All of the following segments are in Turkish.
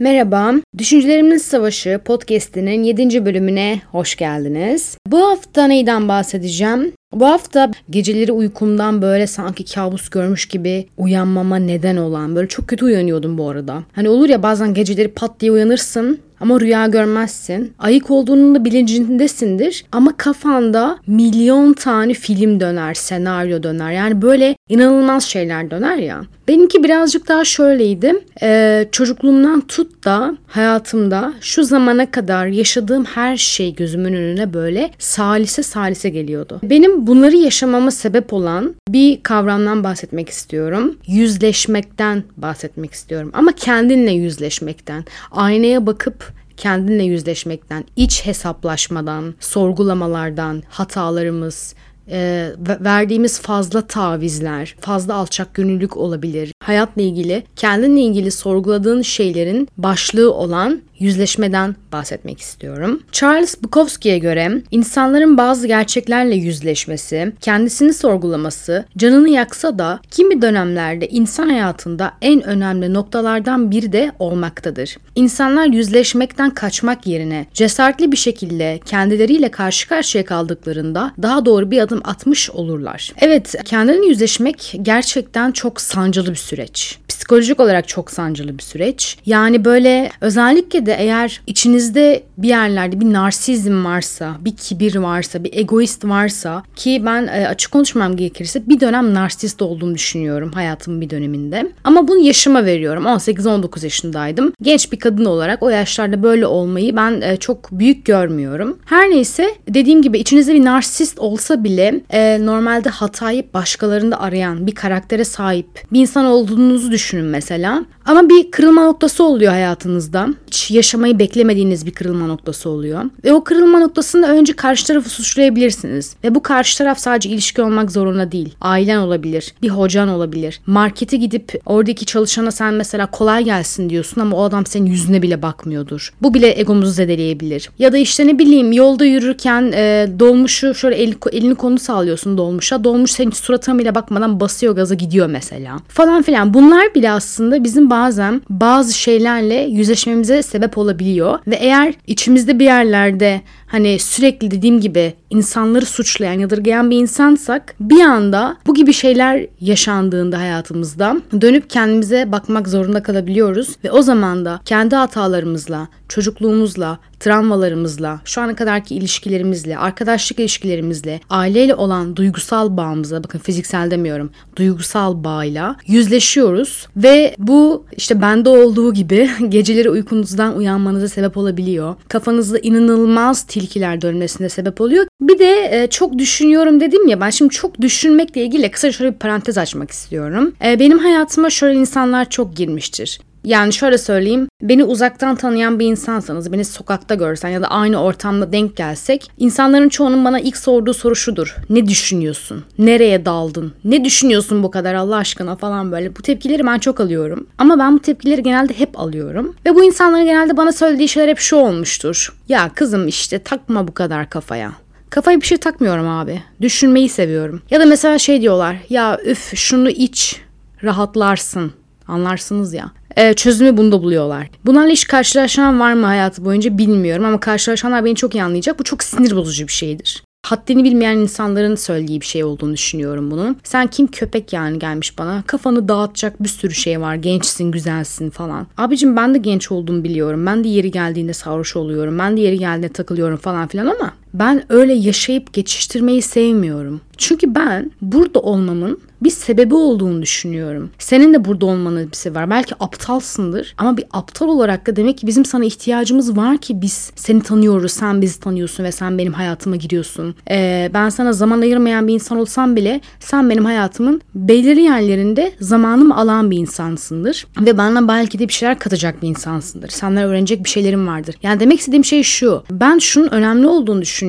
Merhaba, Düşüncelerimin Savaşı podcast'inin 7. bölümüne hoş geldiniz. Bu hafta neyden bahsedeceğim? Bu hafta geceleri uykumdan böyle sanki kabus görmüş gibi uyanmama neden olan böyle çok kötü uyanıyordum bu arada. Hani olur ya bazen geceleri pat diye uyanırsın ama rüya görmezsin. Ayık olduğunun da bilincindesindir ama kafanda milyon tane film döner, senaryo döner. Yani böyle inanılmaz şeyler döner ya. Benimki birazcık daha şöyleydi. Ee, çocukluğumdan tut da hayatımda şu zamana kadar yaşadığım her şey gözümün önüne böyle salise salise geliyordu. Benim bunları yaşamama sebep olan bir kavramdan bahsetmek istiyorum. Yüzleşmekten bahsetmek istiyorum. Ama kendinle yüzleşmekten. Aynaya bakıp kendinle yüzleşmekten, iç hesaplaşmadan, sorgulamalardan, hatalarımız, e, verdiğimiz fazla tavizler, fazla alçak gönüllülük olabilir. Hayatla ilgili, kendinle ilgili sorguladığın şeylerin başlığı olan yüzleşmeden bahsetmek istiyorum. Charles Bukowski'ye göre insanların bazı gerçeklerle yüzleşmesi, kendisini sorgulaması, canını yaksa da kimi dönemlerde insan hayatında en önemli noktalardan biri de olmaktadır. İnsanlar yüzleşmekten kaçmak yerine cesaretli bir şekilde kendileriyle karşı karşıya kaldıklarında daha doğru bir adım atmış olurlar. Evet, kendini yüzleşmek gerçekten çok sancılı bir süreç. Psikolojik olarak çok sancılı bir süreç. Yani böyle özellikle de eğer içinizde bir yerlerde bir narsizm varsa, bir kibir varsa, bir egoist varsa ki ben e, açık konuşmam gerekirse bir dönem narsist olduğumu düşünüyorum hayatımın bir döneminde. Ama bunu yaşıma veriyorum. 18-19 yaşındaydım. Genç bir kadın olarak o yaşlarda böyle olmayı ben e, çok büyük görmüyorum. Her neyse dediğim gibi içinizde bir narsist olsa bile e, normalde hatayı başkalarında arayan bir karaktere sahip bir insan olduğunuzu düşünün mesela. Ama bir kırılma noktası oluyor hayatınızda. Hiç yaşamayı beklemediğiniz bir kırılma noktası oluyor. Ve o kırılma noktasında önce karşı tarafı suçlayabilirsiniz. Ve bu karşı taraf sadece ilişki olmak zorunda değil. Ailen olabilir, bir hocan olabilir. Markete gidip oradaki çalışana sen mesela kolay gelsin diyorsun ama o adam senin yüzüne bile bakmıyordur. Bu bile egomuzu zedeleyebilir. Ya da işte ne bileyim yolda yürürken e, dolmuşu şöyle el, elini konu sağlıyorsun dolmuşa. Dolmuş senin suratına bile bakmadan basıyor gaza gidiyor mesela. Falan filan. Bunlar bile aslında bizim bazen bazı şeylerle yüzleşmemize sebep olabiliyor. Ve eğer içimizde bir yerlerde hani sürekli dediğim gibi insanları suçlayan, yadırgayan bir insansak bir anda bu gibi şeyler yaşandığında hayatımızda dönüp kendimize bakmak zorunda kalabiliyoruz ve o zaman da kendi hatalarımızla, çocukluğumuzla, travmalarımızla, şu ana kadarki ilişkilerimizle, arkadaşlık ilişkilerimizle, aileyle olan duygusal bağımıza, bakın fiziksel demiyorum, duygusal bağıyla yüzleşiyoruz ve bu işte bende olduğu gibi geceleri uykunuzdan uyanmanıza sebep olabiliyor. Kafanızda inanılmaz tilkiler dönmesine sebep oluyor. Bir de e, çok düşünüyorum dedim ya ben şimdi çok düşünmekle ilgili kısa şöyle bir parantez açmak istiyorum. E, benim hayatıma şöyle insanlar çok girmiştir. Yani şöyle söyleyeyim. Beni uzaktan tanıyan bir insansanız, beni sokakta görsen ya da aynı ortamda denk gelsek, insanların çoğunun bana ilk sorduğu soru şudur. Ne düşünüyorsun? Nereye daldın? Ne düşünüyorsun bu kadar Allah aşkına falan böyle. Bu tepkileri ben çok alıyorum. Ama ben bu tepkileri genelde hep alıyorum. Ve bu insanların genelde bana söylediği şeyler hep şu olmuştur. Ya kızım işte takma bu kadar kafaya. Kafayı bir şey takmıyorum abi. Düşünmeyi seviyorum. Ya da mesela şey diyorlar. Ya üf şunu iç rahatlarsın. Anlarsınız ya. Ee, çözümü bunda buluyorlar. Bunlarla hiç karşılaşan var mı hayatı boyunca bilmiyorum ama karşılaşanlar beni çok iyi anlayacak. Bu çok sinir bozucu bir şeydir. Haddini bilmeyen insanların söylediği bir şey olduğunu düşünüyorum bunun. Sen kim köpek yani gelmiş bana. Kafanı dağıtacak bir sürü şey var. Gençsin, güzelsin falan. Abicim ben de genç olduğumu biliyorum. Ben de yeri geldiğinde sarhoş oluyorum. Ben de yeri geldiğinde takılıyorum falan filan ama ben öyle yaşayıp geçiştirmeyi sevmiyorum. Çünkü ben burada olmamın bir sebebi olduğunu düşünüyorum. Senin de burada olmanın bir sebebi var. Belki aptalsındır ama bir aptal olarak da demek ki bizim sana ihtiyacımız var ki biz seni tanıyoruz, sen bizi tanıyorsun ve sen benim hayatıma giriyorsun. Ee, ben sana zaman ayırmayan bir insan olsam bile sen benim hayatımın belirli yerlerinde zamanımı alan bir insansındır. Ve bana belki de bir şeyler katacak bir insansındır. Senden öğrenecek bir şeylerim vardır. Yani demek istediğim şey şu. Ben şunun önemli olduğunu düşünüyorum.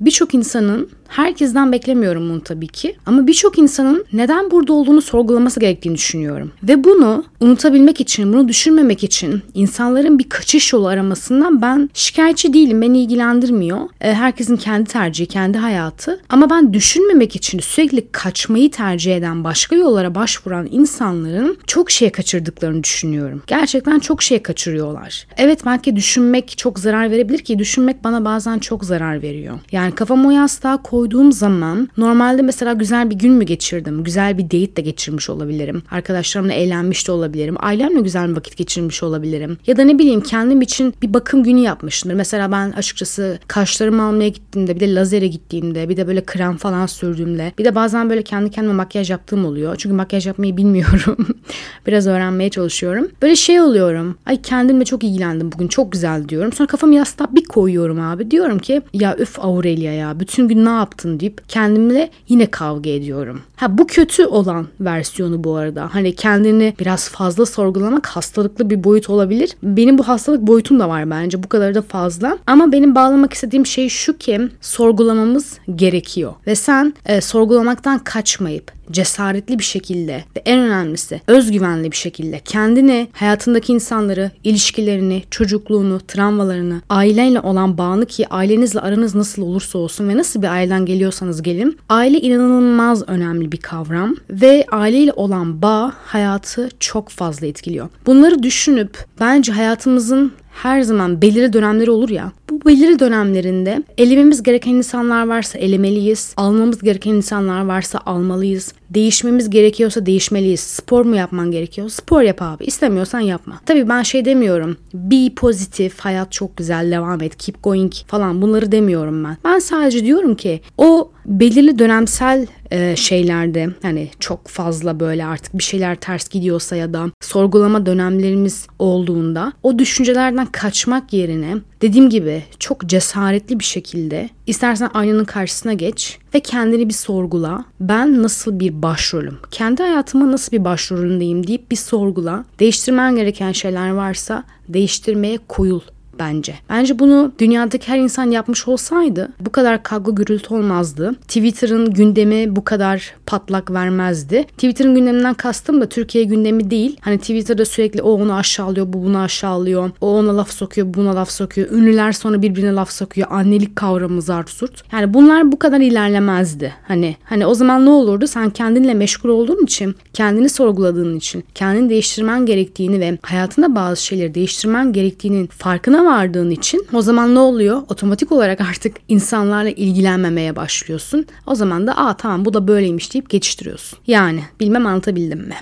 Birçok insanın Herkesten beklemiyorum bunu tabii ki. Ama birçok insanın neden burada olduğunu sorgulaması gerektiğini düşünüyorum. Ve bunu unutabilmek için, bunu düşünmemek için insanların bir kaçış yolu aramasından ben şikayetçi değilim. Beni ilgilendirmiyor. E, herkesin kendi tercihi, kendi hayatı. Ama ben düşünmemek için sürekli kaçmayı tercih eden, başka yollara başvuran insanların çok şey kaçırdıklarını düşünüyorum. Gerçekten çok şey kaçırıyorlar. Evet belki düşünmek çok zarar verebilir ki düşünmek bana bazen çok zarar veriyor. Yani kafamı o yastığa koyduğum zaman normalde mesela güzel bir gün mü geçirdim? Güzel bir date de geçirmiş olabilirim. Arkadaşlarımla eğlenmiş de olabilirim. Ailemle güzel bir vakit geçirmiş olabilirim. Ya da ne bileyim kendim için bir bakım günü yapmışımdır. Mesela ben açıkçası kaşlarımı almaya gittiğimde bir de lazere gittiğimde bir de böyle krem falan sürdüğümde bir de bazen böyle kendi kendime makyaj yaptığım oluyor. Çünkü makyaj yapmayı bilmiyorum. Biraz öğrenmeye çalışıyorum. Böyle şey oluyorum. Ay kendimle çok ilgilendim bugün çok güzel diyorum. Sonra kafamı yastığa bir koyuyorum abi. Diyorum ki ya üf Aurelia ya bütün gün ne yaptın deyip kendimle yine kavga ediyorum. Ha bu kötü olan versiyonu bu arada. Hani kendini biraz fazla sorgulamak hastalıklı bir boyut olabilir. Benim bu hastalık boyutum da var bence. Bu kadar da fazla. Ama benim bağlamak istediğim şey şu ki sorgulamamız gerekiyor. Ve sen e, sorgulamaktan kaçmayıp cesaretli bir şekilde ve en önemlisi özgüvenli bir şekilde kendini, hayatındaki insanları, ilişkilerini, çocukluğunu, travmalarını, aileyle olan bağını ki ailenizle aranız nasıl olursa olsun ve nasıl bir aileden geliyorsanız gelin. Aile inanılmaz önemli bir kavram ve aileyle olan bağ hayatı çok fazla etkiliyor. Bunları düşünüp bence hayatımızın her zaman belirli dönemleri olur ya. Bu belirli dönemlerinde elememiz gereken insanlar varsa elemeliyiz. Almamız gereken insanlar varsa almalıyız. Değişmemiz gerekiyorsa değişmeliyiz. Spor mu yapman gerekiyor? Spor yap abi. İstemiyorsan yapma. Tabii ben şey demiyorum. Be pozitif, hayat çok güzel, devam et, keep going falan bunları demiyorum ben. Ben sadece diyorum ki o belirli dönemsel e, şeylerde hani çok fazla böyle artık bir şeyler ters gidiyorsa ya da sorgulama dönemlerimiz olduğunda o düşüncelerden kaçmak yerine dediğim gibi çok cesaretli bir şekilde istersen aynanın karşısına geç ve kendini bir sorgula. Ben nasıl bir başrolüm? Kendi hayatıma nasıl bir başrolündeyim deyip bir sorgula. Değiştirmen gereken şeyler varsa değiştirmeye koyul bence. Bence bunu dünyadaki her insan yapmış olsaydı bu kadar kavga gürültü olmazdı. Twitter'ın gündemi bu kadar patlak vermezdi. Twitter'ın gündeminden kastım da Türkiye gündemi değil. Hani Twitter'da sürekli o onu aşağılıyor, bu bunu aşağılıyor. O ona laf sokuyor, bu buna laf sokuyor. Ünlüler sonra birbirine laf sokuyor. Annelik kavramı zart. Yani bunlar bu kadar ilerlemezdi. Hani hani o zaman ne olurdu? Sen kendinle meşgul olduğun için, kendini sorguladığın için, kendini değiştirmen gerektiğini ve hayatında bazı şeyleri değiştirmen gerektiğinin farkına vardığın için o zaman ne oluyor? Otomatik olarak artık insanlarla ilgilenmemeye başlıyorsun. O zaman da aa tamam bu da böyleymiş deyip geçiştiriyorsun. Yani bilmem anlatabildim mi?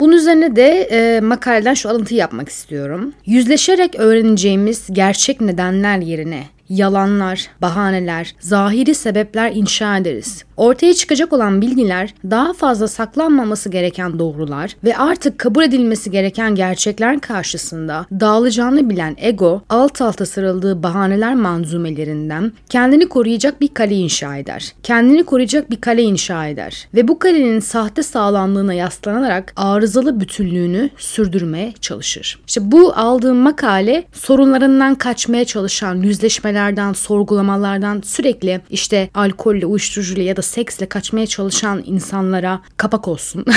Bunun üzerine de e, makaleden şu alıntıyı yapmak istiyorum. Yüzleşerek öğreneceğimiz gerçek nedenler yerine yalanlar, bahaneler, zahiri sebepler inşa ederiz. Ortaya çıkacak olan bilgiler daha fazla saklanmaması gereken doğrular ve artık kabul edilmesi gereken gerçekler karşısında dağılacağını bilen ego alt alta sarıldığı bahaneler manzumelerinden kendini koruyacak bir kale inşa eder. Kendini koruyacak bir kale inşa eder ve bu kalenin sahte sağlamlığına yaslanarak arızalı bütünlüğünü sürdürmeye çalışır. İşte bu aldığım makale sorunlarından kaçmaya çalışan yüzleşmelerden, sorgulamalardan sürekli işte alkolle, uyuşturucuyla ya da seksle kaçmaya çalışan insanlara kapak olsun.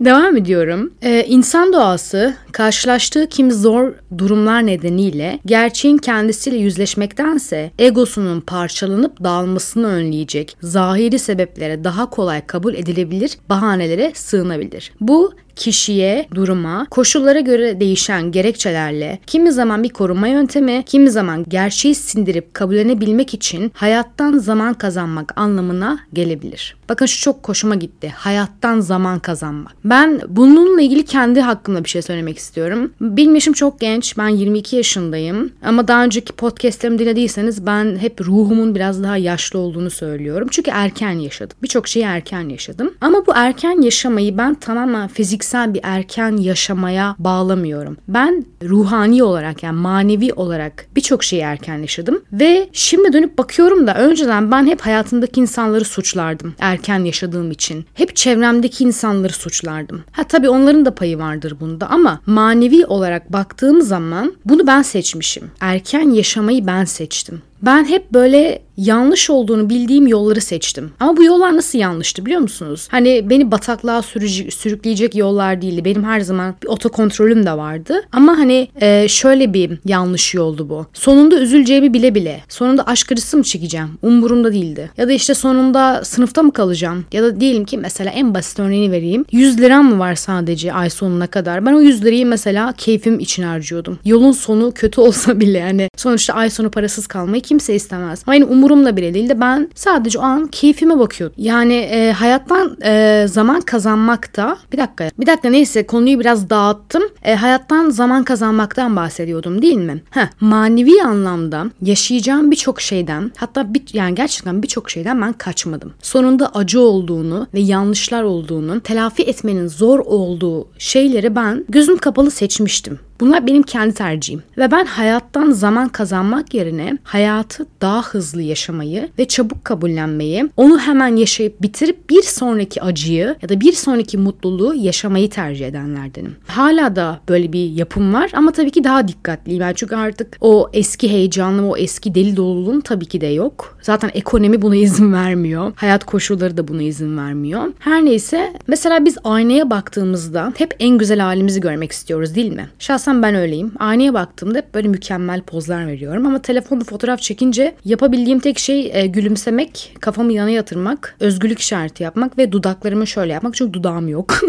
Devam ediyorum. Ee, insan doğası karşılaştığı kimi zor durumlar nedeniyle gerçeğin kendisiyle yüzleşmektense egosunun parçalanıp dağılmasını önleyecek zahiri sebeplere daha kolay kabul edilebilir bahanelere sığınabilir. Bu kişiye, duruma, koşullara göre değişen gerekçelerle kimi zaman bir koruma yöntemi, kimi zaman gerçeği sindirip kabullenebilmek için hayattan zaman kazanmak anlamına gelebilir. Bakın şu çok hoşuma gitti. Hayattan zaman kazanmak. Ben bununla ilgili kendi hakkımda bir şey söylemek istiyorum. Benim yaşım çok genç. Ben 22 yaşındayım. Ama daha önceki podcastlerimi dinlediyseniz ben hep ruhumun biraz daha yaşlı olduğunu söylüyorum. Çünkü erken yaşadım. Birçok şeyi erken yaşadım. Ama bu erken yaşamayı ben tamamen fiziksel bir erken yaşamaya bağlamıyorum. Ben ruhani olarak yani manevi olarak birçok şeyi erken yaşadım. Ve şimdi dönüp bakıyorum da önceden ben hep hayatımdaki insanları suçlardım. Erken yaşadığım için. Hep çevremdeki insanları suçlardım. Ha tabii onların da payı vardır bunda ama manevi olarak baktığım zaman bunu ben seçmişim. Erken yaşamayı ben seçtim. Ben hep böyle yanlış olduğunu bildiğim yolları seçtim. Ama bu yollar nasıl yanlıştı biliyor musunuz? Hani beni bataklığa sürücü, sürükleyecek yollar değildi. Benim her zaman bir otokontrolüm de vardı. Ama hani e, şöyle bir yanlış yoldu bu. Sonunda üzüleceğimi bile bile. Sonunda aşk acısı mı çekeceğim? Umurumda değildi. Ya da işte sonunda sınıfta mı kalacağım? Ya da diyelim ki mesela en basit örneğini vereyim. 100 liram mı var sadece ay sonuna kadar? Ben o 100 lirayı mesela keyfim için harcıyordum. Yolun sonu kötü olsa bile yani sonuçta ay sonu parasız kalmayı kimse istemez. Ama yani umurumda bile değildi. Ben sadece o an keyfime bakıyordum. Yani e, hayattan e, zaman kazanmak da bir dakika bir dakika neyse konuyu biraz dağıttım. E, hayattan zaman kazanmaktan bahsediyordum değil mi? Heh, manevi anlamda yaşayacağım birçok şeyden hatta bir, yani gerçekten birçok şeyden ben kaçmadım. Sonunda acı olduğunu ve yanlışlar olduğunu telafi etmenin zor olduğu şeyleri ben gözüm kapalı seçmiştim. Bunlar benim kendi tercihim. Ve ben hayattan zaman kazanmak yerine hayatı daha hızlı yaşamayı ve çabuk kabullenmeyi, onu hemen yaşayıp bitirip bir sonraki acıyı ya da bir sonraki mutluluğu yaşamayı tercih edenlerdenim. Hala da böyle bir yapım var ama tabii ki daha dikkatliyim. Ben çünkü artık o eski heyecanlı, o eski deli doluluğum tabii ki de yok. Zaten ekonomi buna izin vermiyor. Hayat koşulları da buna izin vermiyor. Her neyse mesela biz aynaya baktığımızda hep en güzel halimizi görmek istiyoruz değil mi? Şahsen Şahsen ben öyleyim. Aynaya baktığımda hep böyle mükemmel pozlar veriyorum ama telefonda fotoğraf çekince yapabildiğim tek şey e, gülümsemek, kafamı yana yatırmak, özgürlük işareti yapmak ve dudaklarımı şöyle yapmak. Çünkü dudağım yok.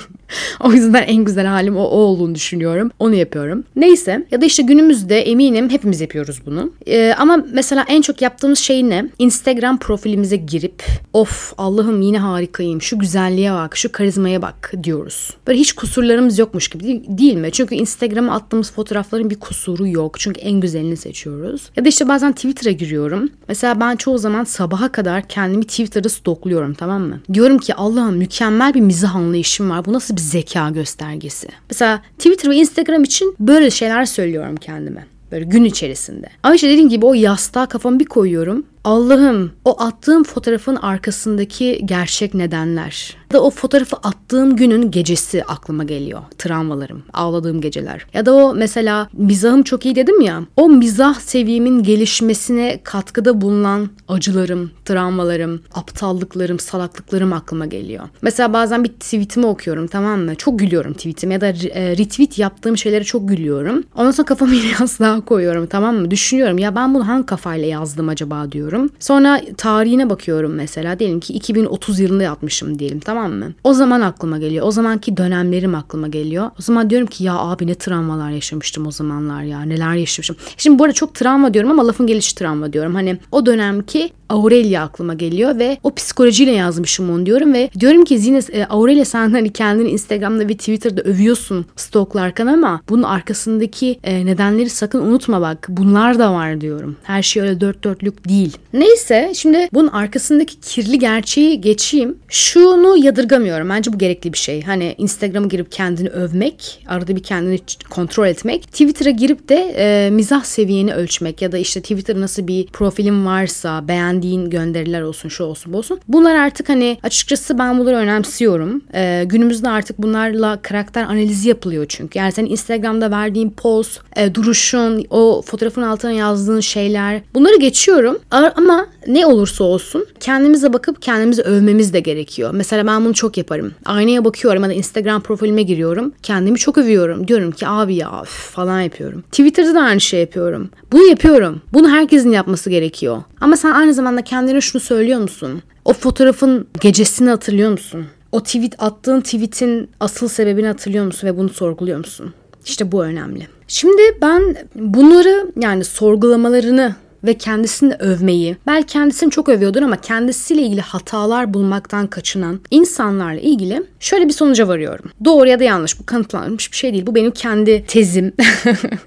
o yüzden en güzel halim o, o olduğunu düşünüyorum. Onu yapıyorum. Neyse ya da işte günümüzde eminim hepimiz yapıyoruz bunu. E, ama mesela en çok yaptığımız şey ne? Instagram profilimize girip of Allah'ım yine harikayım, şu güzelliğe bak, şu karizmaya bak diyoruz. Böyle hiç kusurlarımız yokmuş gibi değil, değil mi? Çünkü Instagram Instagram'a attığımız fotoğrafların bir kusuru yok. Çünkü en güzelini seçiyoruz. Ya da işte bazen Twitter'a giriyorum. Mesela ben çoğu zaman sabaha kadar kendimi Twitter'da stokluyorum tamam mı? Diyorum ki Allah'ım mükemmel bir mizah anlayışım var. Bu nasıl bir zeka göstergesi? Mesela Twitter ve Instagram için böyle şeyler söylüyorum kendime. Böyle gün içerisinde. Ama işte dediğim gibi o yastığa kafamı bir koyuyorum. Allah'ım o attığım fotoğrafın arkasındaki gerçek nedenler da o fotoğrafı attığım günün gecesi aklıma geliyor. Travmalarım, ağladığım geceler. Ya da o mesela mizahım çok iyi dedim ya. O mizah seviyemin gelişmesine katkıda bulunan acılarım, travmalarım, aptallıklarım, salaklıklarım aklıma geliyor. Mesela bazen bir tweetimi okuyorum tamam mı? Çok gülüyorum tweetime ya da e, retweet yaptığım şeylere çok gülüyorum. Ondan sonra kafamı yastığa koyuyorum tamam mı? Düşünüyorum ya ben bunu hangi kafayla yazdım acaba diyorum. Sonra tarihine bakıyorum mesela. Diyelim ki 2030 yılında yapmışım diyelim tamam mı? O zaman aklıma geliyor. O zamanki dönemlerim aklıma geliyor. O zaman diyorum ki ya abi ne travmalar yaşamıştım o zamanlar ya. Neler yaşamışım. Şimdi bu arada çok travma diyorum ama lafın gelişi travma diyorum. Hani o dönemki Aurelia aklıma geliyor ve o psikolojiyle yazmışım onu diyorum ve diyorum ki Zine e, Aurelia sen hani kendini Instagram'da ve Twitter'da övüyorsun stoklarken ama bunun arkasındaki e, nedenleri sakın unutma bak. Bunlar da var diyorum. Her şey öyle dört dörtlük değil. Neyse şimdi bunun arkasındaki kirli gerçeği geçeyim. Şunu yadırgamıyorum. Bence bu gerekli bir şey. Hani Instagram'a girip kendini övmek, arada bir kendini kontrol etmek. Twitter'a girip de e, mizah seviyeni ölçmek ya da işte Twitter nasıl bir profilin varsa beğen beğendiğin gönderiler olsun şu olsun bu olsun. Bunlar artık hani açıkçası ben bunları önemsiyorum. Ee, günümüzde artık bunlarla karakter analizi yapılıyor çünkü. Yani senin Instagram'da verdiğin post, e, duruşun, o fotoğrafın altına yazdığın şeyler bunları geçiyorum. Ama ne olursa olsun kendimize bakıp kendimizi övmemiz de gerekiyor. Mesela ben bunu çok yaparım. Aynaya bakıyorum ya da Instagram profilime giriyorum. Kendimi çok övüyorum. Diyorum ki abi ya falan yapıyorum. Twitter'da da aynı şey yapıyorum. Bunu yapıyorum. Bunu herkesin yapması gerekiyor. Ama sen aynı zamanda kendine şunu söylüyor musun? O fotoğrafın gecesini hatırlıyor musun? O tweet attığın tweetin asıl sebebini hatırlıyor musun ve bunu sorguluyor musun? İşte bu önemli. Şimdi ben bunları yani sorgulamalarını ve kendisini övmeyi, belki kendisini çok övüyordur ama kendisiyle ilgili hatalar bulmaktan kaçınan insanlarla ilgili şöyle bir sonuca varıyorum. Doğru ya da yanlış bu kanıtlanmış bir şey değil. Bu benim kendi tezim.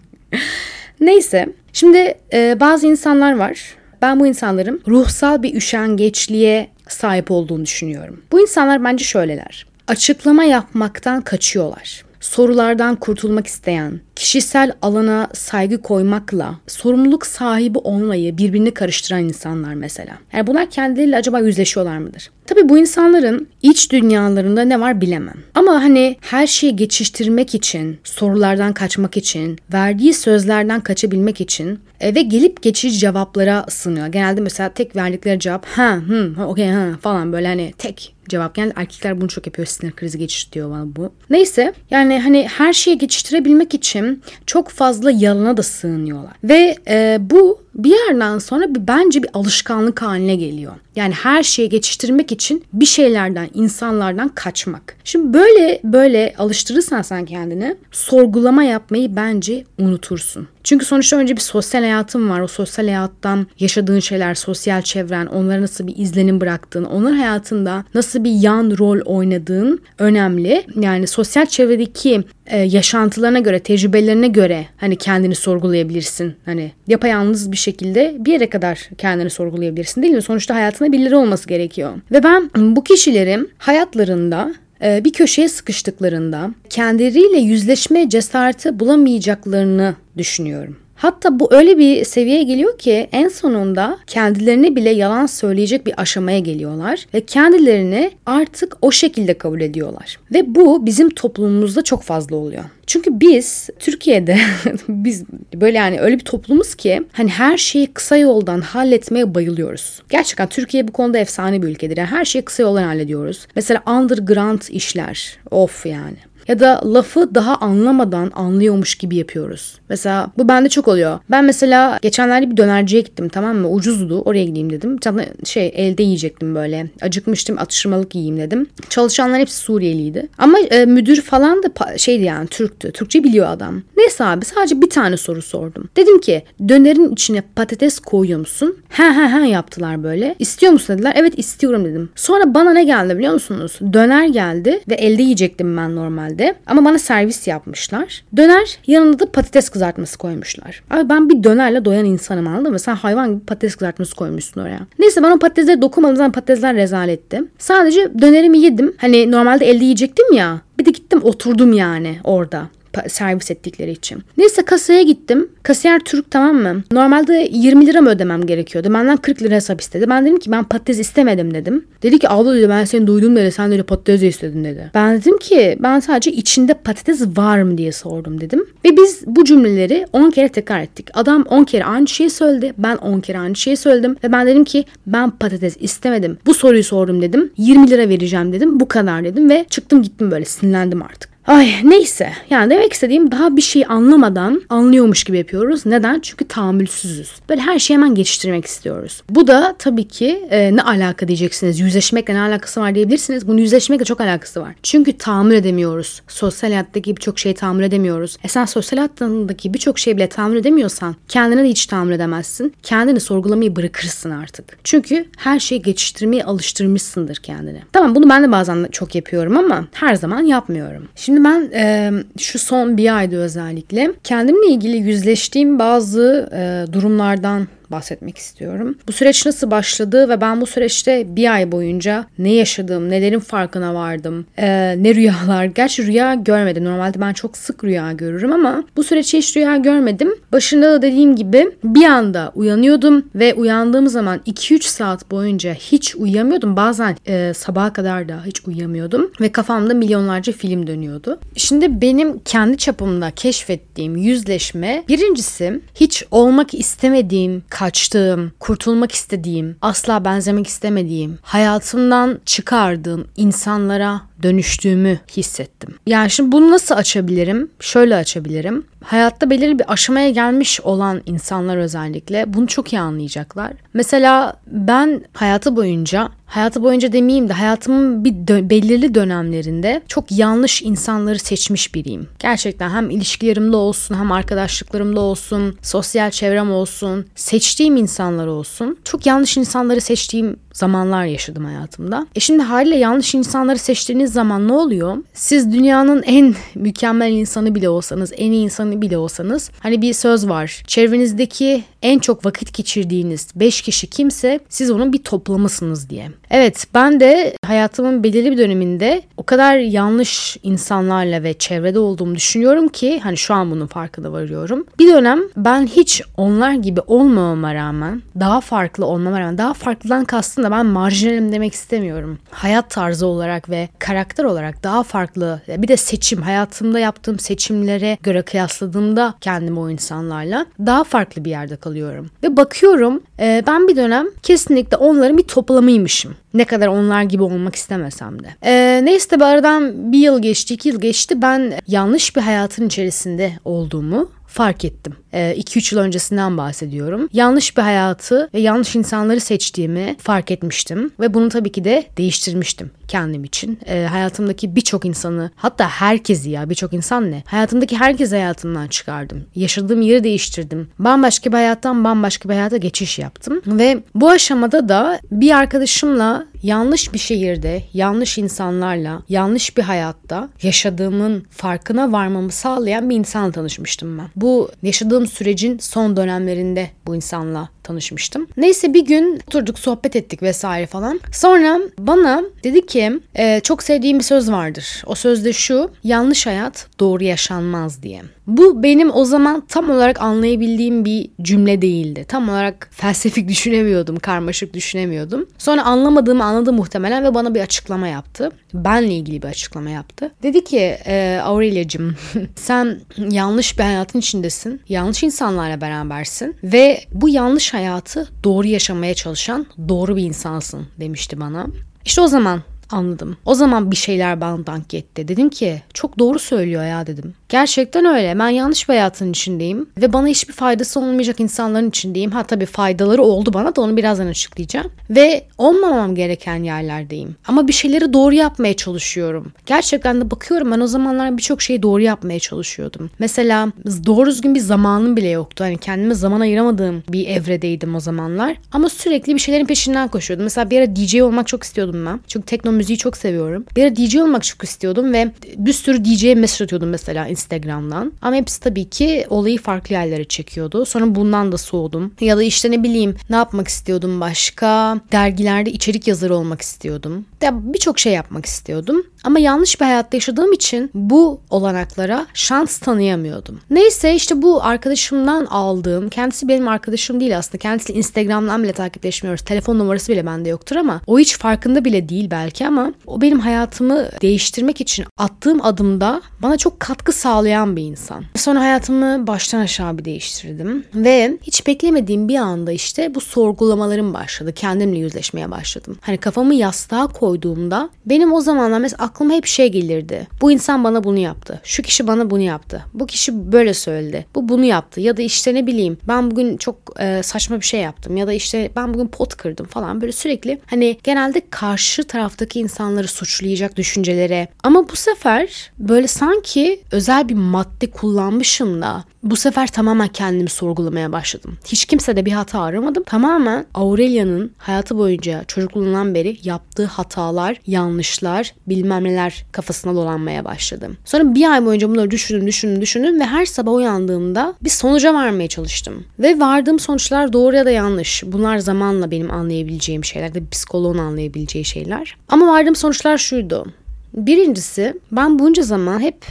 Neyse şimdi e, bazı insanlar var. Ben bu insanların ruhsal bir üşengeçliğe sahip olduğunu düşünüyorum. Bu insanlar bence şöyleler. Açıklama yapmaktan kaçıyorlar. Sorulardan kurtulmak isteyen, kişisel alana saygı koymakla sorumluluk sahibi olmayı birbirini karıştıran insanlar mesela. Yani bunlar kendileriyle acaba yüzleşiyorlar mıdır? Tabii bu insanların iç dünyalarında ne var bilemem. Ama hani her şeyi geçiştirmek için, sorulardan kaçmak için, verdiği sözlerden kaçabilmek için e, ve gelip geçici cevaplara sınıyor. Genelde mesela tek verdikleri cevap ha, hı, okey, ha falan böyle hani tek cevap. Yani erkekler bunu çok yapıyor. Sinir krizi geçiştiriyor bana bu. Neyse yani hani her şeyi geçiştirebilmek için çok fazla yalana da sığınıyorlar. Ve e, bu bir yerden sonra bence bir alışkanlık haline geliyor. Yani her şeyi geçiştirmek için bir şeylerden, insanlardan kaçmak. Şimdi böyle böyle alıştırırsan sen kendini sorgulama yapmayı bence unutursun. Çünkü sonuçta önce bir sosyal hayatın var. O sosyal hayattan yaşadığın şeyler, sosyal çevren, onlara nasıl bir izlenim bıraktığın, onların hayatında nasıl bir yan rol oynadığın önemli. Yani sosyal çevredeki e, yaşantılarına göre, tecrübelerine göre hani kendini sorgulayabilirsin. Hani yapayalnız bir şekilde bir yere kadar kendini sorgulayabilirsin değil mi? Sonuçta hayatında birileri olması gerekiyor. Ve ben bu kişilerin hayatlarında e, bir köşeye sıkıştıklarında kendileriyle yüzleşme cesareti bulamayacaklarını düşünüyorum. Hatta bu öyle bir seviyeye geliyor ki en sonunda kendilerine bile yalan söyleyecek bir aşamaya geliyorlar ve kendilerini artık o şekilde kabul ediyorlar. Ve bu bizim toplumumuzda çok fazla oluyor. Çünkü biz Türkiye'de biz böyle yani öyle bir toplumuz ki hani her şeyi kısa yoldan halletmeye bayılıyoruz. Gerçekten Türkiye bu konuda efsane bir ülkedir. Yani her şeyi kısa yoldan hallediyoruz. Mesela underground işler. Of yani. Ya da lafı daha anlamadan anlıyormuş gibi yapıyoruz. Mesela bu bende çok oluyor. Ben mesela geçenlerde bir dönerciye gittim tamam mı? Ucuzdu. Oraya gideyim dedim. Şey elde yiyecektim böyle. Acıkmıştım atıştırmalık yiyeyim dedim. Çalışanlar hepsi Suriyeliydi. Ama e, müdür falan da şeydi yani Türktü. Türkçe biliyor adam. Neyse abi sadece bir tane soru sordum. Dedim ki dönerin içine patates koyuyor musun? He he he yaptılar böyle. İstiyor musun dediler. Evet istiyorum dedim. Sonra bana ne geldi biliyor musunuz? Döner geldi ve elde yiyecektim ben normalde normalde. Ama bana servis yapmışlar. Döner yanında da patates kızartması koymuşlar. Abi ben bir dönerle doyan insanım anladın mı? Sen hayvan gibi patates kızartması koymuşsun oraya. Neyse ben o patatesleri dokunmadım zaten patatesler rezaletti. Sadece dönerimi yedim. Hani normalde elde yiyecektim ya. Bir de gittim oturdum yani orada servis ettikleri için. Neyse kasaya gittim. Kasiyer Türk tamam mı? Normalde 20 lira mı ödemem gerekiyordu? Benden 40 lira hesap istedi. Ben dedim ki ben patates istemedim dedim. Dedi ki abla dedi ben seni duydum dedi. Sen dedi patates istedin dedi. Ben dedim ki ben sadece içinde patates var mı diye sordum dedim. Ve biz bu cümleleri 10 kere tekrar ettik. Adam 10 kere aynı şeyi söyledi. Ben 10 kere aynı şeyi söyledim. Ve ben dedim ki ben patates istemedim. Bu soruyu sordum dedim. 20 lira vereceğim dedim. Bu kadar dedim ve çıktım gittim böyle sinirlendim artık. Ay neyse yani demek istediğim daha bir şey anlamadan anlıyormuş gibi yapıyoruz. Neden? Çünkü tahammülsüzüz. Böyle her şeyi hemen geçiştirmek istiyoruz. Bu da tabii ki e, ne alaka diyeceksiniz. Yüzleşmekle ne alakası var diyebilirsiniz. Bunun yüzleşmekle çok alakası var. Çünkü tahammül edemiyoruz. Sosyal hayattaki birçok şeyi tahammül edemiyoruz. E sen sosyal hayattaki birçok şeyi bile tahammül edemiyorsan kendine de hiç tahammül edemezsin. Kendini sorgulamayı bırakırsın artık. Çünkü her şeyi geçiştirmeye alıştırmışsındır kendini. Tamam bunu ben de bazen çok yapıyorum ama her zaman yapmıyorum. Şimdi Şimdi ben e, şu son bir ayda özellikle kendimle ilgili yüzleştiğim bazı e, durumlardan bahsetmek istiyorum. Bu süreç nasıl başladı ve ben bu süreçte bir ay boyunca ne yaşadım, nelerin farkına vardım, ee, ne rüyalar. Gerçi rüya görmedim. Normalde ben çok sık rüya görürüm ama bu süreçte hiç rüya görmedim. Başında da dediğim gibi bir anda uyanıyordum ve uyandığım zaman 2-3 saat boyunca hiç uyuyamıyordum. Bazen e, sabaha kadar da hiç uyuyamıyordum ve kafamda milyonlarca film dönüyordu. Şimdi benim kendi çapımda keşfettiğim yüzleşme birincisi hiç olmak istemediğim, kaçtığım, kurtulmak istediğim, asla benzemek istemediğim, hayatımdan çıkardığım insanlara dönüştüğümü hissettim. Yani şimdi bunu nasıl açabilirim? Şöyle açabilirim. Hayatta belirli bir aşamaya gelmiş olan insanlar özellikle bunu çok iyi anlayacaklar. Mesela ben hayatı boyunca hayatı boyunca demeyeyim de hayatımın bir dö- belirli dönemlerinde çok yanlış insanları seçmiş biriyim. Gerçekten hem ilişkilerimde olsun hem arkadaşlıklarımda olsun, sosyal çevrem olsun, seçtiğim insanlar olsun. Çok yanlış insanları seçtiğim zamanlar yaşadım hayatımda. E şimdi haliyle yanlış insanları seçtiğiniz zaman ne oluyor? Siz dünyanın en mükemmel insanı bile olsanız, en iyi insanı bile olsanız hani bir söz var. Çevrenizdeki en çok vakit geçirdiğiniz 5 kişi kimse siz onun bir toplamısınız diye. Evet ben de hayatımın belirli bir döneminde o kadar yanlış insanlarla ve çevrede olduğumu düşünüyorum ki hani şu an bunun farkında varıyorum. Bir dönem ben hiç onlar gibi olmamama rağmen daha farklı olmama rağmen daha farklıdan kastım da ben marjinalim demek istemiyorum. Hayat tarzı olarak ve karakter olarak daha farklı bir de seçim hayatımda yaptığım seçimlere göre kıyasladığımda kendimi o insanlarla daha farklı bir yerde kalıyorum. Ve bakıyorum e, ben bir dönem kesinlikle onların bir toplamıymışım. Ne kadar onlar gibi olmak istemesem de. Ee, neyse bir aradan bir yıl geçti, iki yıl geçti. Ben yanlış bir hayatın içerisinde olduğumu fark ettim. 2-3 ee, yıl öncesinden bahsediyorum. Yanlış bir hayatı ve yanlış insanları seçtiğimi fark etmiştim. Ve bunu tabii ki de değiştirmiştim kendim için. E, hayatımdaki birçok insanı hatta herkesi ya birçok insan ne? Hayatımdaki herkes hayatımdan çıkardım. Yaşadığım yeri değiştirdim. Bambaşka bir hayattan bambaşka bir hayata geçiş yaptım. Ve bu aşamada da bir arkadaşımla yanlış bir şehirde, yanlış insanlarla, yanlış bir hayatta yaşadığımın farkına varmamı sağlayan bir insanla tanışmıştım ben. Bu yaşadığım sürecin son dönemlerinde bu insanla tanışmıştım. Neyse bir gün oturduk sohbet ettik vesaire falan. Sonra bana dedi ki e, çok sevdiğim bir söz vardır. O söz de şu yanlış hayat doğru yaşanmaz diye. Bu benim o zaman tam olarak anlayabildiğim bir cümle değildi. Tam olarak felsefik düşünemiyordum, karmaşık düşünemiyordum. Sonra anlamadığımı anladı muhtemelen ve bana bir açıklama yaptı. Benle ilgili bir açıklama yaptı. Dedi ki e, Aurelia'cığım sen yanlış bir hayatın içindesin. Yanlış insanlarla berabersin ve bu yanlış hayatı doğru yaşamaya çalışan doğru bir insansın demişti bana. İşte o zaman anladım. O zaman bir şeyler bana dank etti. Dedim ki çok doğru söylüyor ya dedim. Gerçekten öyle. Ben yanlış bir hayatın içindeyim ve bana hiçbir faydası olmayacak insanların içindeyim. Ha tabii faydaları oldu bana da onu birazdan açıklayacağım. Ve olmamam gereken yerlerdeyim. Ama bir şeyleri doğru yapmaya çalışıyorum. Gerçekten de bakıyorum ben o zamanlar birçok şeyi doğru yapmaya çalışıyordum. Mesela doğru düzgün bir zamanım bile yoktu. Hani kendime zaman ayıramadığım bir evredeydim o zamanlar. Ama sürekli bir şeylerin peşinden koşuyordum. Mesela bir ara DJ olmak çok istiyordum ben. Çünkü tekno müziği çok seviyorum. Bir ara DJ olmak çok istiyordum ve bir sürü DJ'ye mesaj atıyordum mesela Instagram'dan. Ama hepsi tabii ki olayı farklı yerlere çekiyordu. Sonra bundan da soğudum. Ya da işte ne bileyim ne yapmak istiyordum başka? Dergilerde içerik yazarı olmak istiyordum. Ya birçok şey yapmak istiyordum. Ama yanlış bir hayatta yaşadığım için bu olanaklara şans tanıyamıyordum. Neyse işte bu arkadaşımdan aldığım, kendisi benim arkadaşım değil aslında. Kendisi Instagram'dan bile takipleşmiyoruz. Telefon numarası bile bende yoktur ama o hiç farkında bile değil belki ama o benim hayatımı değiştirmek için attığım adımda bana çok katkı sağlayan bir insan. Sonra hayatımı baştan aşağı bir değiştirdim ve hiç beklemediğim bir anda işte bu sorgulamalarım başladı. Kendimle yüzleşmeye başladım. Hani kafamı yastığa koyduğumda benim o zamanlar mesela aklıma hep şey gelirdi. Bu insan bana bunu yaptı. Şu kişi bana bunu yaptı. Bu kişi böyle söyledi. Bu bunu yaptı. Ya da işte ne bileyim ben bugün çok e, saçma bir şey yaptım. Ya da işte ben bugün pot kırdım falan. Böyle sürekli hani genelde karşı taraftaki insanları suçlayacak düşüncelere. Ama bu sefer böyle sanki özel bir madde kullanmışım da bu sefer tamamen kendimi sorgulamaya başladım. Hiç kimse de bir hata aramadım. Tamamen Aurelia'nın hayatı boyunca çocukluğundan beri yaptığı hatalar, yanlışlar, bilmem neler kafasına dolanmaya başladım. Sonra bir ay boyunca bunları düşündüm, düşündüm, düşündüm ve her sabah uyandığımda bir sonuca varmaya çalıştım. Ve vardığım sonuçlar doğru ya da yanlış. Bunlar zamanla benim anlayabileceğim şeyler, de psikoloğun anlayabileceği şeyler. Ama vardığım sonuçlar şuydu. Birincisi ben bunca zaman hep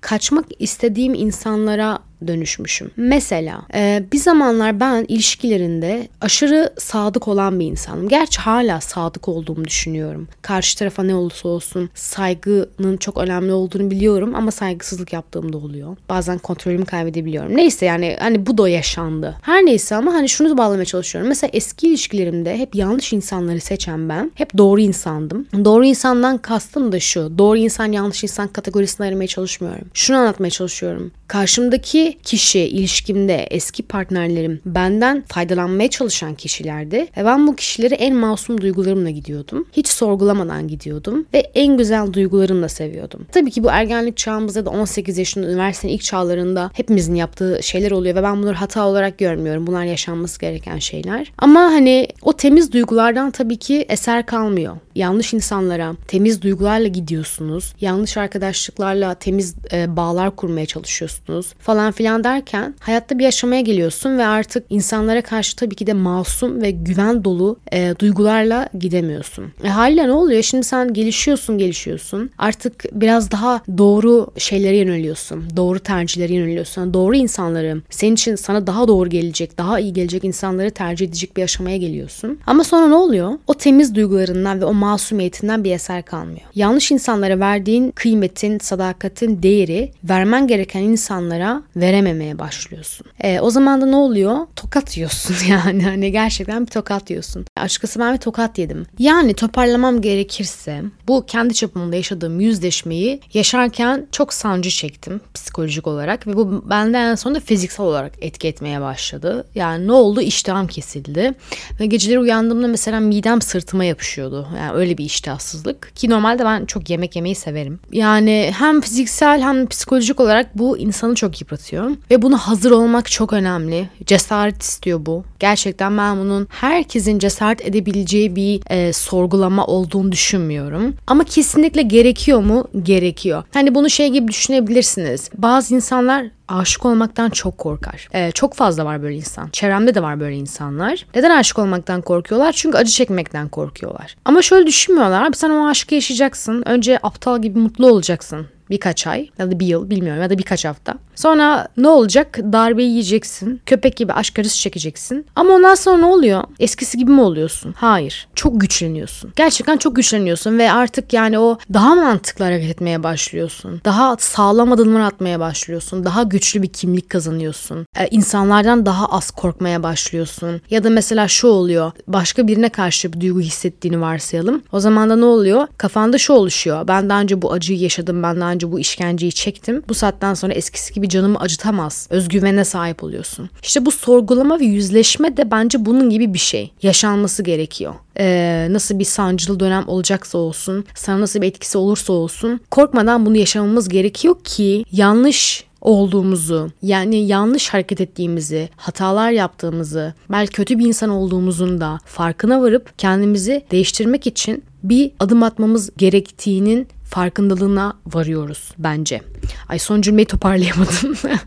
kaçmak istediğim insanlara dönüşmüşüm. Mesela e, bir zamanlar ben ilişkilerinde aşırı sadık olan bir insanım. Gerçi hala sadık olduğumu düşünüyorum. Karşı tarafa ne olursa olsun saygının çok önemli olduğunu biliyorum ama saygısızlık yaptığım da oluyor. Bazen kontrolümü kaybedebiliyorum. Neyse yani hani bu da yaşandı. Her neyse ama hani şunu bağlamaya çalışıyorum. Mesela eski ilişkilerimde hep yanlış insanları seçen ben. Hep doğru insandım. Doğru insandan kastım da şu. Doğru insan yanlış insan kategorisine ayırmaya çalışmıyorum. Şunu anlatmaya çalışıyorum. Karşımdaki eski kişi ilişkimde eski partnerlerim benden faydalanmaya çalışan kişilerdi ve ben bu kişileri en masum duygularımla gidiyordum. Hiç sorgulamadan gidiyordum ve en güzel duygularımla seviyordum. Tabii ki bu ergenlik çağımızda da 18 yaşında üniversitenin ilk çağlarında hepimizin yaptığı şeyler oluyor ve ben bunları hata olarak görmüyorum. Bunlar yaşanması gereken şeyler. Ama hani o temiz duygulardan tabii ki eser kalmıyor. Yanlış insanlara temiz duygularla gidiyorsunuz. Yanlış arkadaşlıklarla temiz e, bağlar kurmaya çalışıyorsunuz falan filan derken hayatta bir aşamaya geliyorsun ve artık insanlara karşı tabii ki de masum ve güven dolu e, duygularla gidemiyorsun. E, haliyle ne oluyor? Şimdi sen gelişiyorsun gelişiyorsun. Artık biraz daha doğru şeylere yöneliyorsun. Doğru tercihlere yöneliyorsun. Doğru insanları senin için sana daha doğru gelecek, daha iyi gelecek insanları tercih edecek bir aşamaya geliyorsun. Ama sonra ne oluyor? O temiz duygularından ve o masumiyetinden bir eser kalmıyor. Yanlış insanlara verdiğin kıymetin, sadakatin değeri vermen gereken insanlara verememeye başlıyorsun. E, o zaman da ne oluyor? Tokat yiyorsun yani. Hani gerçekten bir tokat yiyorsun. Açıkçası ben bir tokat yedim. Yani toparlamam gerekirse bu kendi çapımda yaşadığım yüzleşmeyi yaşarken çok sancı çektim psikolojik olarak ve bu bende en sonunda fiziksel olarak etki etmeye başladı. Yani ne oldu? İştahım kesildi ve geceleri uyandığımda mesela midem sırtıma yapışıyordu. Yani öyle bir iştahsızlık ki normalde ben çok yemek yemeyi severim. Yani hem fiziksel hem psikolojik olarak bu insanı çok yıpratıyor ve bunu hazır olmak çok önemli. Cesaret istiyor bu. Gerçekten ben bunun herkesin cesaret edebileceği bir e, sorgulama olduğunu düşünmüyorum. Ama kesinlikle gerekiyor mu? Gerekiyor. Hani bunu şey gibi düşünebilirsiniz. Bazı insanlar aşık olmaktan çok korkar. Ee, çok fazla var böyle insan. Çevremde de var böyle insanlar. Neden aşık olmaktan korkuyorlar? Çünkü acı çekmekten korkuyorlar. Ama şöyle düşünmüyorlar. Abi sen o aşkı yaşayacaksın. Önce aptal gibi mutlu olacaksın birkaç ay ya da bir yıl bilmiyorum ya da birkaç hafta. Sonra ne olacak? Darbe yiyeceksin. Köpek gibi aşk arısı çekeceksin. Ama ondan sonra ne oluyor? Eskisi gibi mi oluyorsun? Hayır. Çok güçleniyorsun. Gerçekten çok güçleniyorsun ve artık yani o daha mantıklı hareket etmeye başlıyorsun. Daha sağlam adımlar atmaya başlıyorsun. Daha güçlü bir kimlik kazanıyorsun. Ee, insanlardan daha az korkmaya başlıyorsun. Ya da mesela şu oluyor. Başka birine karşı bir duygu hissettiğini varsayalım. O zaman da ne oluyor? Kafanda şu oluşuyor. Ben daha önce bu acıyı yaşadım. Ben daha önce bu işkenceyi çektim. Bu saatten sonra eskisi gibi canımı acıtamaz. Özgüvene sahip oluyorsun. İşte bu sorgulama ve yüzleşme de bence bunun gibi bir şey. Yaşanması gerekiyor. Ee, nasıl bir sancılı dönem olacaksa olsun, sana nasıl bir etkisi olursa olsun korkmadan bunu yaşamamız gerekiyor ki yanlış olduğumuzu, yani yanlış hareket ettiğimizi, hatalar yaptığımızı, belki kötü bir insan olduğumuzun da farkına varıp kendimizi değiştirmek için bir adım atmamız gerektiğinin farkındalığına varıyoruz bence. Ay son cümleyi toparlayamadım.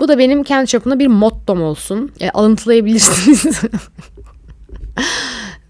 Bu da benim kendi çapımda bir mottom olsun. E, alıntılayabilirsiniz.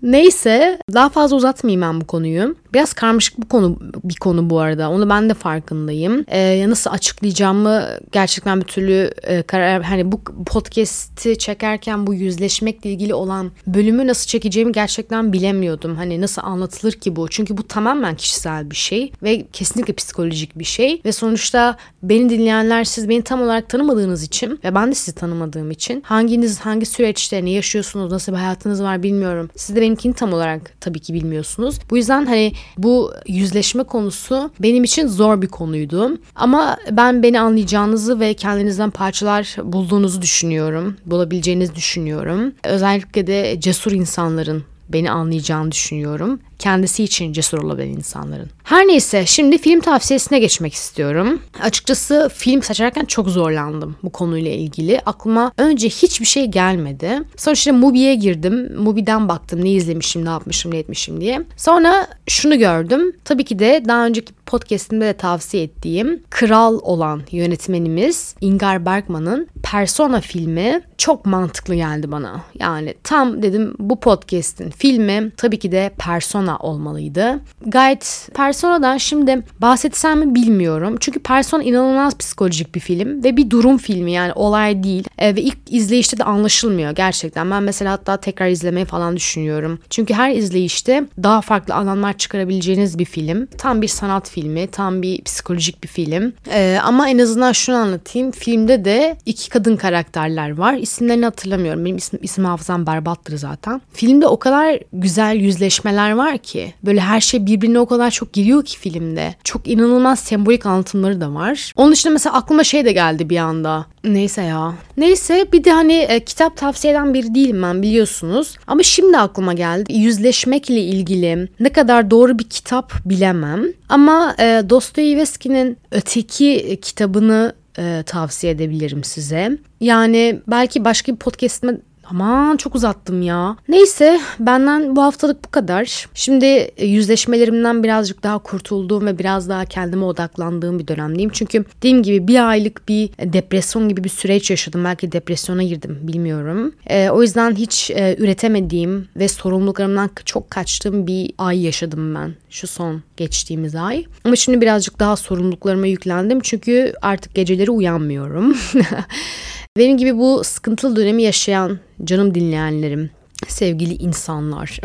Neyse daha fazla uzatmayayım ben bu konuyu. Biraz karmaşık bu konu bir konu bu arada. Onu ben de farkındayım. Ee, nasıl açıklayacağımı gerçekten bir türlü e, karar hani bu podcast'i çekerken bu yüzleşmekle ilgili olan bölümü nasıl çekeceğimi gerçekten bilemiyordum. Hani nasıl anlatılır ki bu? Çünkü bu tamamen kişisel bir şey ve kesinlikle psikolojik bir şey ve sonuçta beni dinleyenler siz beni tam olarak tanımadığınız için ve ben de sizi tanımadığım için hanginiz hangi süreçte ne yaşıyorsunuz, nasıl bir hayatınız var bilmiyorum. Siz de benimkini tam olarak tabii ki bilmiyorsunuz. Bu yüzden hani bu yüzleşme konusu benim için zor bir konuydu. Ama ben beni anlayacağınızı ve kendinizden parçalar bulduğunuzu düşünüyorum. Bulabileceğinizi düşünüyorum. Özellikle de cesur insanların beni anlayacağını düşünüyorum kendisi için cesur olabilen insanların. Her neyse şimdi film tavsiyesine geçmek istiyorum. Açıkçası film seçerken çok zorlandım bu konuyla ilgili. Aklıma önce hiçbir şey gelmedi. Sonra işte Mubi'ye girdim. Mubi'den baktım ne izlemişim, ne yapmışım, ne etmişim diye. Sonra şunu gördüm. Tabii ki de daha önceki podcastimde de tavsiye ettiğim kral olan yönetmenimiz Ingmar Bergman'ın Persona filmi çok mantıklı geldi bana. Yani tam dedim bu podcast'in filmi tabii ki de Persona Persona olmalıydı. Gayet Persona'dan şimdi bahsetsem mi bilmiyorum. Çünkü Persona inanılmaz psikolojik bir film ve bir durum filmi yani olay değil. E, ve ilk izleyişte de anlaşılmıyor gerçekten. Ben mesela hatta tekrar izlemeyi falan düşünüyorum. Çünkü her izleyişte daha farklı alanlar çıkarabileceğiniz bir film. Tam bir sanat filmi, tam bir psikolojik bir film. E, ama en azından şunu anlatayım. Filmde de iki kadın karakterler var. isimlerini hatırlamıyorum. Benim isim, isim hafızam berbattır zaten. Filmde o kadar güzel yüzleşmeler var ki. Böyle her şey birbirine o kadar çok giriyor ki filmde. Çok inanılmaz sembolik anlatımları da var. Onun dışında mesela aklıma şey de geldi bir anda. Neyse ya. Neyse bir de hani e, kitap tavsiye eden biri değilim ben biliyorsunuz. Ama şimdi aklıma geldi. Yüzleşmekle ilgili ne kadar doğru bir kitap bilemem. Ama e, Dostoyevski'nin Öteki kitabını e, tavsiye edebilirim size. Yani belki başka bir podcast'ime Aman çok uzattım ya. Neyse benden bu haftalık bu kadar. Şimdi e, yüzleşmelerimden birazcık daha kurtulduğum ve biraz daha kendime odaklandığım bir dönemdeyim. Çünkü dediğim gibi bir aylık bir depresyon gibi bir süreç yaşadım. Belki depresyona girdim bilmiyorum. E, o yüzden hiç e, üretemediğim ve sorumluluklarımdan çok kaçtığım bir ay yaşadım ben. Şu son geçtiğimiz ay. Ama şimdi birazcık daha sorumluluklarıma yüklendim. Çünkü artık geceleri uyanmıyorum. Benim gibi bu sıkıntılı dönemi yaşayan canım dinleyenlerim, sevgili insanlar.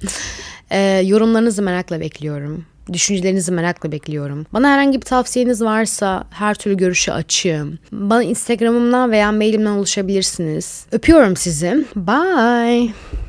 e, yorumlarınızı merakla bekliyorum. Düşüncelerinizi merakla bekliyorum. Bana herhangi bir tavsiyeniz varsa her türlü görüşe açığım. Bana Instagram'ımdan veya mailimden ulaşabilirsiniz. Öpüyorum sizi. Bye.